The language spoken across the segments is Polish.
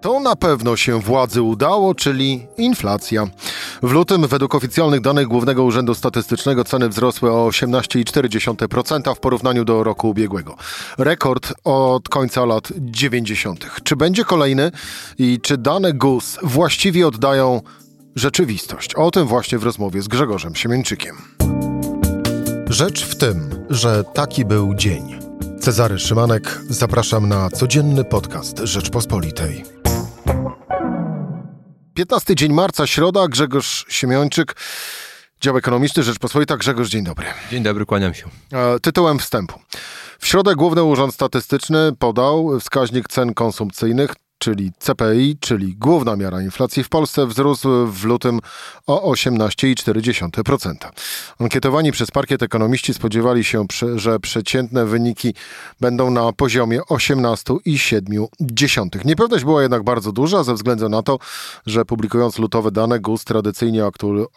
To na pewno się władzy udało, czyli inflacja. W lutym według oficjalnych danych Głównego Urzędu Statystycznego ceny wzrosły o 18,4% w porównaniu do roku ubiegłego. Rekord od końca lat 90. Czy będzie kolejny i czy dane GUS właściwie oddają rzeczywistość? O tym właśnie w rozmowie z Grzegorzem Siemieńczykiem. Rzecz w tym, że taki był dzień. Cezary Szymanek, zapraszam na codzienny podcast Rzeczpospolitej. 15 dzień marca, środa, Grzegorz Siemiończyk, dział ekonomiczny Rzeczpospolita. Grzegorz, dzień dobry. Dzień dobry, kłaniam się. E, tytułem wstępu. W środę Główny Urząd Statystyczny podał wskaźnik cen konsumpcyjnych czyli CPI, czyli główna miara inflacji w Polsce, wzrósł w lutym o 18,4%. Ankietowani przez parkiet ekonomiści spodziewali się, że przeciętne wyniki będą na poziomie 18,7%. Niepewność była jednak bardzo duża ze względu na to, że publikując lutowe dane GUS tradycyjnie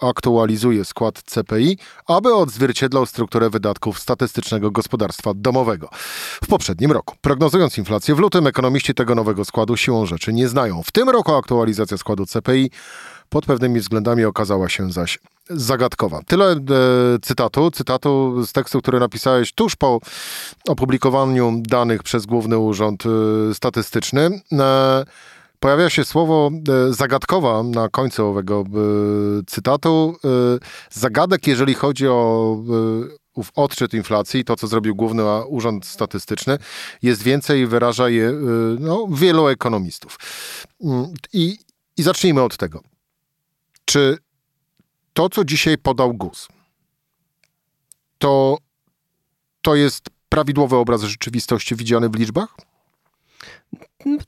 aktualizuje skład CPI, aby odzwierciedlał strukturę wydatków statystycznego gospodarstwa domowego. W poprzednim roku, prognozując inflację w lutym, ekonomiści tego nowego składu siłą rzeczy nie znają. W tym roku aktualizacja składu CPI pod pewnymi względami okazała się zaś zagadkowa. Tyle e, cytatu, cytatu z tekstu, który napisałeś tuż po opublikowaniu danych przez Główny Urząd e, Statystyczny. E, pojawia się słowo e, zagadkowa na końcu owego e, cytatu. E, zagadek, jeżeli chodzi o ów odczyt inflacji, to co zrobił Główny Urząd Statystyczny, jest więcej i wyraża je y, no, wielu ekonomistów. Mm, I, I zacznijmy od tego. Czy to, co dzisiaj podał GUS, to, to jest prawidłowy obraz rzeczywistości widziany w liczbach?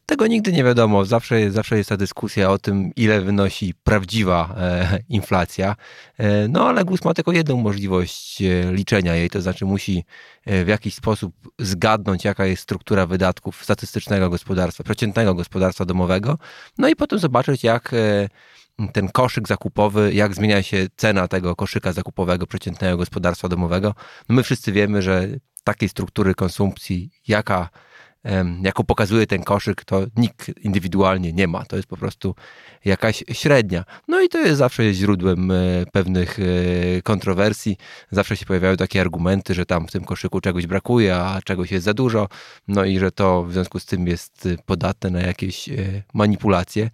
Tego nigdy nie wiadomo. Zawsze, zawsze jest ta dyskusja o tym, ile wynosi prawdziwa e, inflacja. E, no ale GUS ma tylko jedną możliwość e, liczenia jej, to znaczy musi e, w jakiś sposób zgadnąć, jaka jest struktura wydatków statystycznego gospodarstwa, przeciętnego gospodarstwa domowego, no i potem zobaczyć, jak e, ten koszyk zakupowy, jak zmienia się cena tego koszyka zakupowego przeciętnego gospodarstwa domowego. No my wszyscy wiemy, że takiej struktury konsumpcji, jaka jaką pokazuje ten koszyk, to nikt indywidualnie nie ma. To jest po prostu jakaś średnia. No i to jest zawsze źródłem e, pewnych e, kontrowersji. Zawsze się pojawiają takie argumenty, że tam w tym koszyku czegoś brakuje, a czegoś jest za dużo. No i że to w związku z tym jest podatne na jakieś e, manipulacje.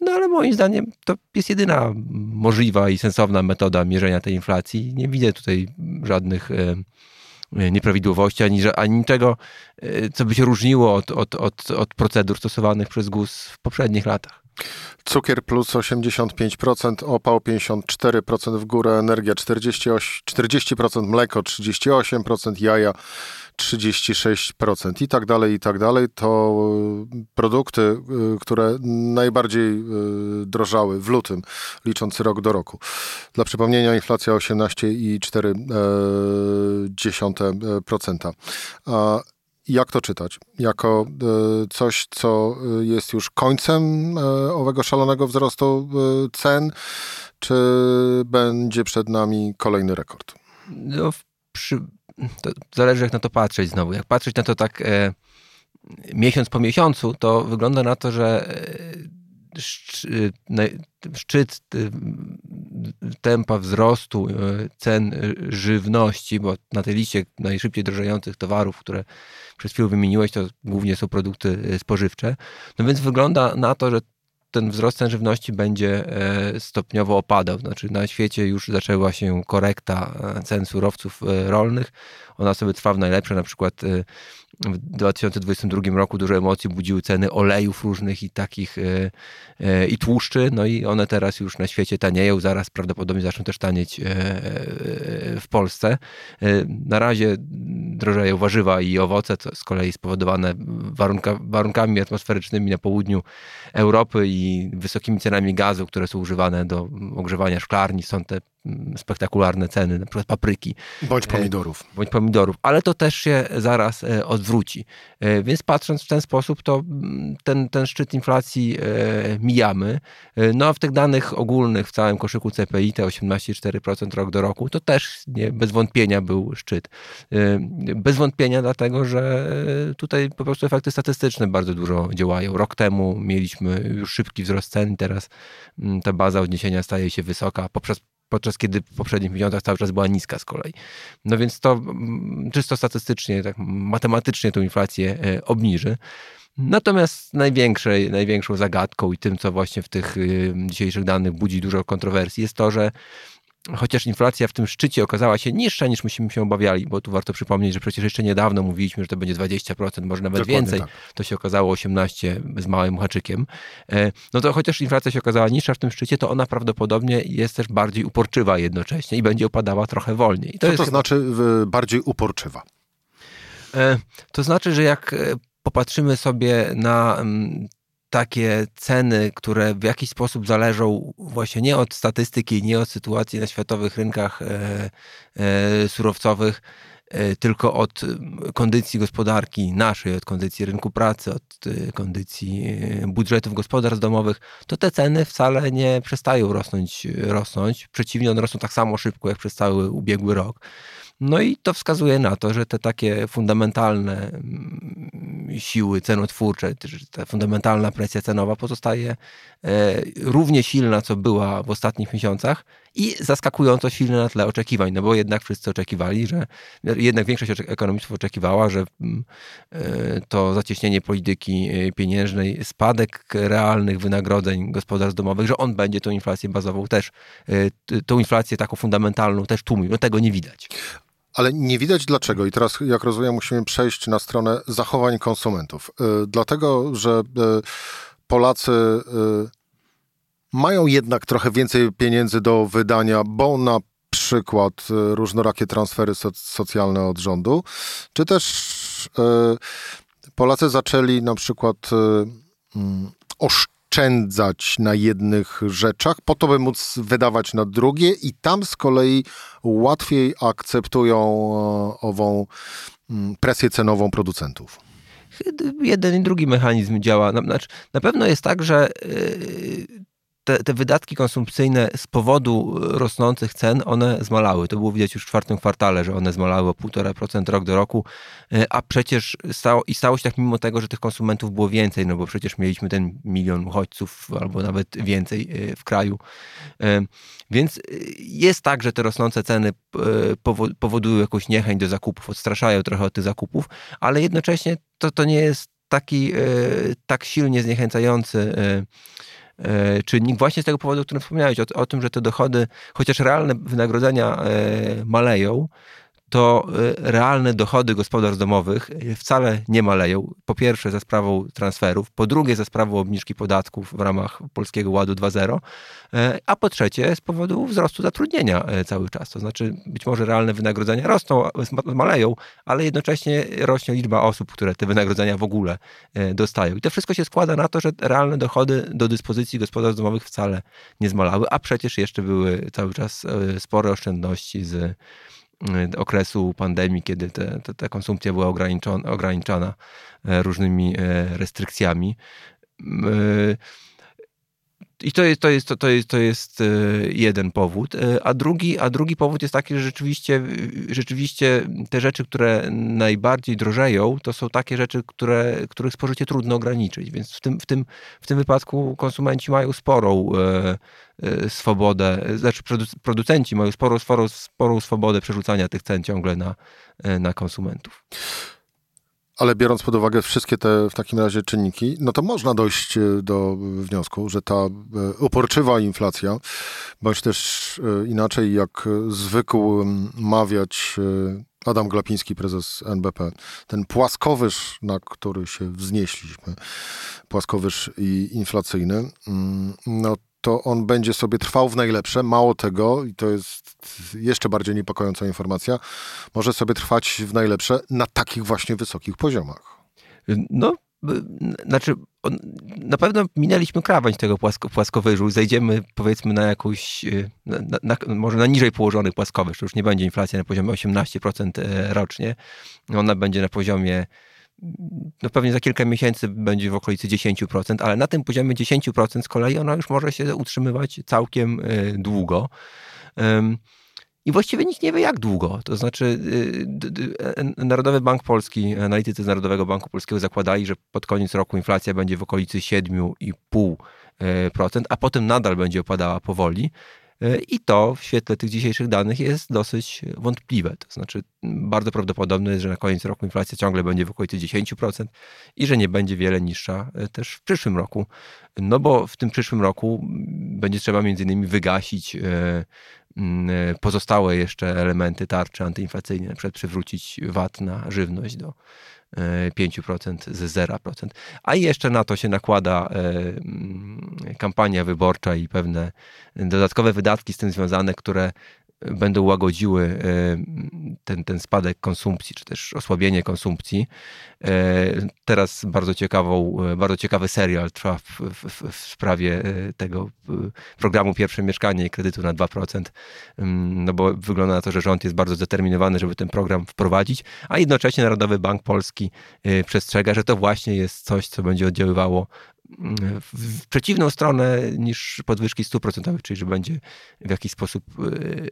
No ale moim zdaniem to jest jedyna możliwa i sensowna metoda mierzenia tej inflacji. Nie widzę tutaj żadnych E, nieprawidłowości, ani, ani niczego, e, co by się różniło od, od, od, od procedur stosowanych przez GUS w poprzednich latach. Cukier plus 85%, opał 54% w górę, energia 48, 40%, mleko 38%, jaja 36% i tak dalej, i tak dalej. To y, produkty, y, które najbardziej y, drożały w lutym, licząc rok do roku. Dla przypomnienia inflacja 18,4%. Jak to czytać? Jako coś, co jest już końcem owego szalonego wzrostu cen, czy będzie przed nami kolejny rekord? No, przy, zależy jak na to patrzeć znowu. Jak patrzeć na to tak e, miesiąc po miesiącu, to wygląda na to, że e, szczyt e, tempa wzrostu e, cen żywności, bo na tej liście najszybciej drożejących towarów, które przez chwilę wymieniłeś, to głównie są produkty spożywcze. No więc wygląda na to, że ten wzrost cen żywności będzie e, stopniowo opadał. Znaczy na świecie już zaczęła się korekta e, cen surowców e, rolnych. Ona sobie trwa w najlepsze, na przykład w 2022 roku dużo emocji budziły ceny olejów różnych i takich i tłuszczy, no i one teraz już na świecie tanieją, zaraz prawdopodobnie zaczną też tanieć w Polsce. Na razie drożeją warzywa i owoce, co z kolei spowodowane warunka, warunkami atmosferycznymi na południu Europy i wysokimi cenami gazu, które są używane do ogrzewania szklarni. Stąd te spektakularne ceny, na przykład papryki. Bądź pomidorów. Bądź pomidorów, ale to też się zaraz odwróci. Więc patrząc w ten sposób, to mm, ten, ten szczyt inflacji mijamy. No a w tych danych ogólnych w całym koszyku CPI, te 18,4% rok do roku, to też nie, bez wątpienia był szczyt. Bez wątpienia dlatego, że tutaj po prostu efekty statystyczne bardzo dużo działają. Rok temu mieliśmy już szybki wzrost cen, teraz mm, ta baza odniesienia staje się wysoka, poprzez podczas kiedy w poprzednich miesiącach cały czas była niska z kolei. No więc to mm, czysto statystycznie, tak matematycznie tą inflację e, obniży. Natomiast największej, największą zagadką i tym, co właśnie w tych y, dzisiejszych danych budzi dużo kontrowersji, jest to, że chociaż inflacja w tym szczycie okazała się niższa niż myśmy się obawiali, bo tu warto przypomnieć, że przecież jeszcze niedawno mówiliśmy, że to będzie 20%, może nawet Dokładnie więcej, tak. to się okazało 18 z małym haczykiem. E, no to chociaż inflacja się okazała niższa w tym szczycie, to ona prawdopodobnie jest też bardziej uporczywa jednocześnie i będzie opadała trochę wolniej. To Co to znaczy bardziej uporczywa? E, to znaczy, że jak e, popatrzymy sobie na mm, takie ceny, które w jakiś sposób zależą właśnie nie od statystyki, nie od sytuacji na światowych rynkach e, e, surowcowych, e, tylko od kondycji gospodarki naszej, od kondycji rynku pracy, od kondycji budżetów gospodarstw domowych, to te ceny wcale nie przestają rosnąć. rosnąć. Przeciwnie, one rosną tak samo szybko jak przez cały ubiegły rok. No i to wskazuje na to, że te takie fundamentalne mm, siły cenotwórcze, ta fundamentalna presja cenowa pozostaje e, równie silna, co była w ostatnich miesiącach i zaskakująco silna na tle oczekiwań, no bo jednak wszyscy oczekiwali, że jednak większość ekonomistów oczekiwała, że mm, e, to zacieśnienie polityki e, pieniężnej, spadek realnych wynagrodzeń gospodarstw domowych, że on będzie tą inflację bazową też, tą inflację taką fundamentalną też tłumił. No tego nie widać. Ale nie widać dlaczego. I teraz, jak rozumiem, musimy przejść na stronę zachowań konsumentów. Yy, dlatego, że yy, Polacy yy, mają jednak trochę więcej pieniędzy do wydania, bo na przykład y, różnorakie transfery so socjalne od rządu, czy też y, Polacy zaczęli na przykład y, mm, oszczędzać oszczędzać na jednych rzeczach, po to, by móc wydawać na drugie, i tam z kolei łatwiej akceptują e, ową mm, presję cenową producentów jeden i drugi mechanizm działa. Znaczy, na pewno jest tak, że e, te, te, wydatki konsumpcyjne z powodu rosnących cen, one zmalały. To było widać już w czwartym kwartale, że one zmalały o 1,5% rok do roku, e, a przecież stało, i stało się tak mimo tego, że tych konsumentów było więcej, no bo przecież mieliśmy ten milion uchodźców albo nawet więcej e, w kraju. E, więc jest tak, że te rosnące ceny powodują jakąś niechęć do zakupów, odstraszają trochę od tych zakupów, ale jednocześnie to, to nie jest taki tak silnie zniechęcający E, czynnik właśnie z tego powodu, o którym wspomniałeś, o, o tym, że te dochody, chociaż realne wynagrodzenia e, maleją, to y, realne dochody gospodarstw domowych y, wcale nie maleją. Po pierwsze za sprawą transferów, po drugie za sprawą obniżki podatków w ramach Polskiego Ładu 2.0, y, a po trzecie z powodu wzrostu zatrudnienia cały czas. To znaczy być może realne wynagrodzenia rosną, maleją, ale jednocześnie rośnie liczba osób, które te wynagrodzenia w ogóle dostają. I to wszystko się składa na to, że realne dochody do dyspozycji gospodarstw domowych wcale nie zmalały, a przecież jeszcze były cały czas spore oszczędności z okresu pandemii, kiedy te, te, ta konsumpcja była ograniczona, e, różnymi e, restrykcjami. I to jest, to jest, to jest, to jest e, jeden powód. A drugi, a drugi powód jest taki, że rzeczywiście, rzeczywiście te rzeczy, które najbardziej drożeją, to są takie rzeczy, które, których spożycie trudno ograniczyć. Więc w tym, w tym, w tym wypadku konsumenci mają sporą Y, swobodę, znaczy producenci mają sporą, sporą, sporą swobodę przerzucania tych cen ciągle na, na konsumentów. Ale biorąc pod uwagę wszystkie te w takim razie czynniki, no to można dojść y, do wniosku, że ta uporczywa inflacja, bądź też inaczej jak zwykł mawiać Adam Glapiński, prezes NBP, ten płaskowyż, na który się wznieśliśmy, płaskowyż inflacyjny, mm, no to on będzie sobie trwał w najlepsze. Mało tego, i to jest jeszcze bardziej niepokojąca informacja, może sobie trwać w najlepsze na takich właśnie wysokich poziomach. No, znaczy on, na pewno minęliśmy krawędź tego płasko, płaskowyżu, zejdziemy powiedzmy na jakąś, na, na, na, może na niżej położony płaskowyż, to już nie będzie inflacja na poziomie 18% rocznie, ona będzie na poziomie no pewnie za kilka miesięcy będzie w okolicy 10%, ale na tym poziomie 10% z kolei ona już może się utrzymywać całkiem długo. I właściwie nikt nie wie, jak długo. To znaczy, y, Narodowy Bank Polski, analitycy z Narodowego Banku Polskiego zakładali, że pod koniec roku inflacja będzie w okolicy 7,5%, a potem nadal będzie opadała powoli. I to w świetle tych dzisiejszych danych jest dosyć wątpliwe. To znaczy, bardzo prawdopodobne jest, że na koniec roku inflacja ciągle będzie w okolicy 10% i że nie będzie wiele niższa e, też w przyszłym roku. No bo w tym przyszłym roku będzie trzeba między innymi wygasić e, pozostałe jeszcze elementy tarczy antyinflacyjnej, na przykład przywrócić VAT na żywność do 5% z 0%. A jeszcze na to się nakłada e, kampania wyborcza i pewne dodatkowe wydatki z tym związane, które będą łagodziły e, ten, ten spadek konsumpcji, czy też osłabienie konsumpcji. E, teraz bardzo, ciekawą, bardzo ciekawy serial trwa w, w, w sprawie tego programu Pierwsze Mieszkanie i kredytu na 2%, mm, no bo wygląda na to, że rząd jest bardzo zdeterminowany, żeby ten program wprowadzić, a jednocześnie Narodowy Bank Polski przestrzega, że to właśnie jest coś, co będzie oddziaływało w przeciwną stronę niż podwyżki stóp procentowych, czyli że będzie w jakiś sposób e, e,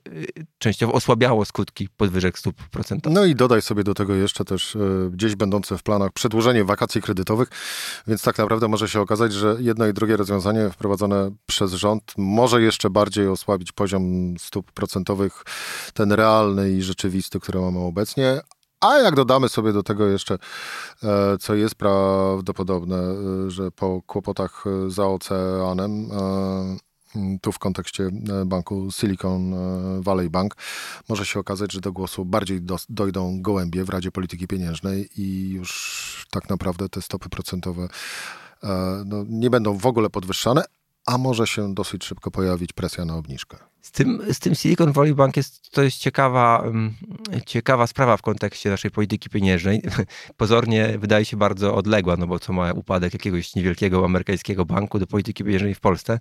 częściowo osłabiało skutki podwyżek stóp procentowych. No i dodaj sobie do tego jeszcze też e, gdzieś będące w planach przedłużenie wakacji kredytowych, więc tak naprawdę może się okazać, że jedno i drugie rozwiązanie wprowadzone przez rząd może jeszcze bardziej osłabić poziom stóp procentowych, ten realny i rzeczywisty, który mamy obecnie, a jak dodamy sobie do tego jeszcze, e, co jest prawdopodobne, e, że po kłopotach e, za oceanem, tu w kontekście banku Silicon Valley Bank, może się okazać, że do głosu bardziej do, dojdą gołębie w Radzie Polityki Pieniężnej i już tak naprawdę te stopy procentowe no, nie będą w ogóle podwyższane, a może się dosyć szybko pojawić presja na obniżkę. Z tym, z tym Silicon Valley Bank jest, to jest ciekawa, ciekawa sprawa w kontekście naszej polityki pieniężnej. Pozornie wydaje się bardzo odległa, no bo co ma upadek jakiegoś niewielkiego amerykańskiego banku do polityki pieniężnej w Polsce.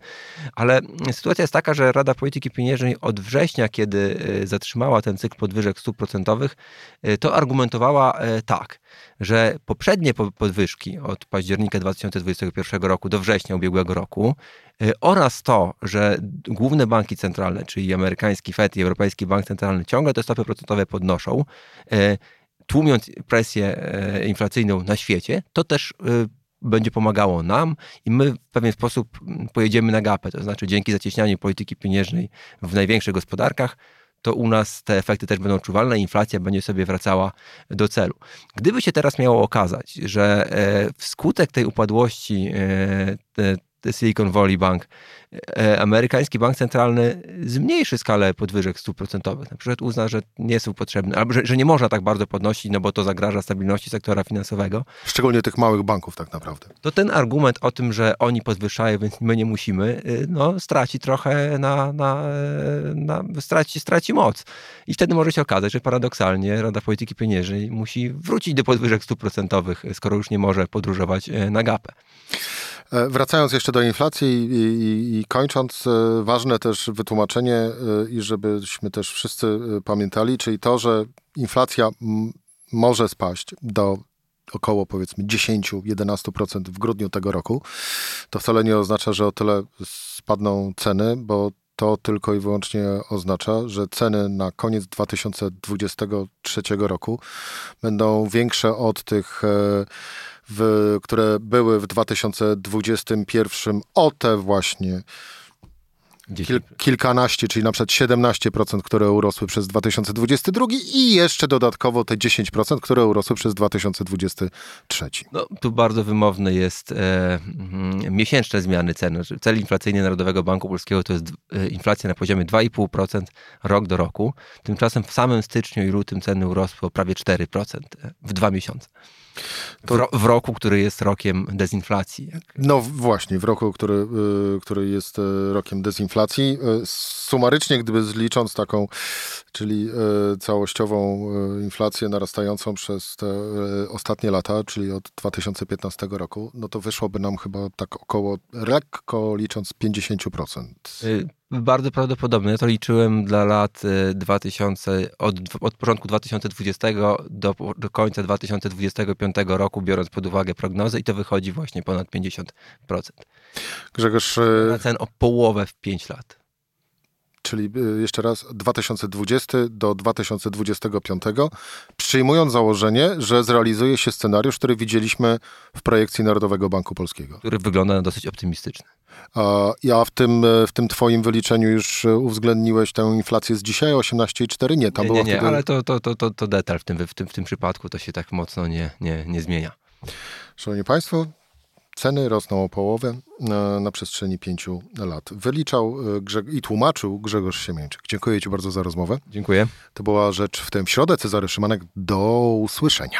Ale sytuacja jest taka, że Rada Polityki Pieniężnej od września, kiedy e, zatrzymała ten cykl podwyżek stóp procentowych, e, to argumentowała e, tak, że poprzednie podwyżki od października 2021 roku do września ubiegłego roku oraz to, że główne banki centralne centralne, czyli amerykański Fed i Europejski Bank Centralny ciągle te stopy procentowe podnoszą, e, tłumiąc presję e, inflacyjną na świecie, to też e, będzie pomagało nam i my w pewien sposób pojedziemy na gapę. To znaczy dzięki zacieśnianiu polityki pieniężnej w największych gospodarkach, to u nas te efekty też będą czuwalne, inflacja będzie sobie wracała do celu. Gdyby się teraz miało okazać, że wskutek tej upadłości Silicon Valley Bank, e, amerykański bank centralny zmniejszy skalę podwyżek stóp procentowych. Na przykład uzna, że nie są potrzebne, albo że, że, nie można tak bardzo podnosić, no bo to zagraża stabilności sektora finansowego. Szczególnie tych małych banków tak naprawdę. To ten argument o tym, że oni podwyższają, więc my nie musimy, y, no straci trochę na, na, na straci, straci moc. I wtedy może się okazać, że paradoksalnie Rada Polityki Pieniężnej musi wrócić do podwyżek stóp procentowych, skoro już nie może podróżować y, na gapę. E, wracając jeszcze do inflacji i, i, i, kończąc, e, ważne też wytłumaczenie e, i żebyśmy też wszyscy pamiętali, czyli to, że inflacja może spaść do około powiedzmy 10-11% w grudniu tego roku. To wcale nie oznacza, że o tyle spadną ceny, bo to tylko i wyłącznie oznacza, że ceny na koniec 2023 roku będą większe od tych w, które były w 2021 o te właśnie Kil, kilkanaście, czyli na przykład 17%, które urosły przez 2022 i jeszcze dodatkowo te 10%, które urosły przez 2023. No, tu bardzo wymowny jest e, miesięczne zmiany cen. Cel inflacyjny Narodowego Banku Polskiego to jest e, inflacja na poziomie 2,5% rok do roku. Tymczasem w samym styczniu i lutym ceny urosły o prawie 4% w dwa miesiące. W, ro, w, roku, który jest rokiem dezinflacji. No właśnie, w roku, który, y, który jest y, rokiem dezinflacji. Y, sumarycznie, gdyby zlicząc taką, czyli całościową inflację narastającą przez te ostatnie lata, czyli od 2015 roku, no to wyszłoby nam chyba tak około, lekko licząc 50%. Bardzo prawdopodobne. Ja to liczyłem dla lat 2000, y, od, od początku 2020 do, do końca 2025 roku, biorąc pod uwagę prognozę, i to wychodzi właśnie ponad 50%. Grzegorz. Y, Na cen o połowę w 5 lat czyli y, jeszcze raz 2020 do 2025, przyjmując założenie, że zrealizuje się scenariusz, który widzieliśmy w projekcji Narodowego Banku Polskiego. Który wygląda na dosyć optymistyczny. Ja w tym, e, w tym twoim wyliczeniu już e, uwzględniłeś tę inflację z dzisiaj, 18,4? Nie, tam nie, było nie, nie wtedy... ale to, to, to, to, to detal w tym, w, tym, w tym przypadku, to się tak mocno nie, nie, nie zmienia. Szanowni Państwo, Ceny rosną o połowę na, na przestrzeni pięciu lat. Wyliczał e, i tłumaczył Grzegorz Siemieńczyk. Dziękuję Ci bardzo za rozmowę. Dziękuję. To była rzecz w tym środę. Cezary Szymanek. Do usłyszenia.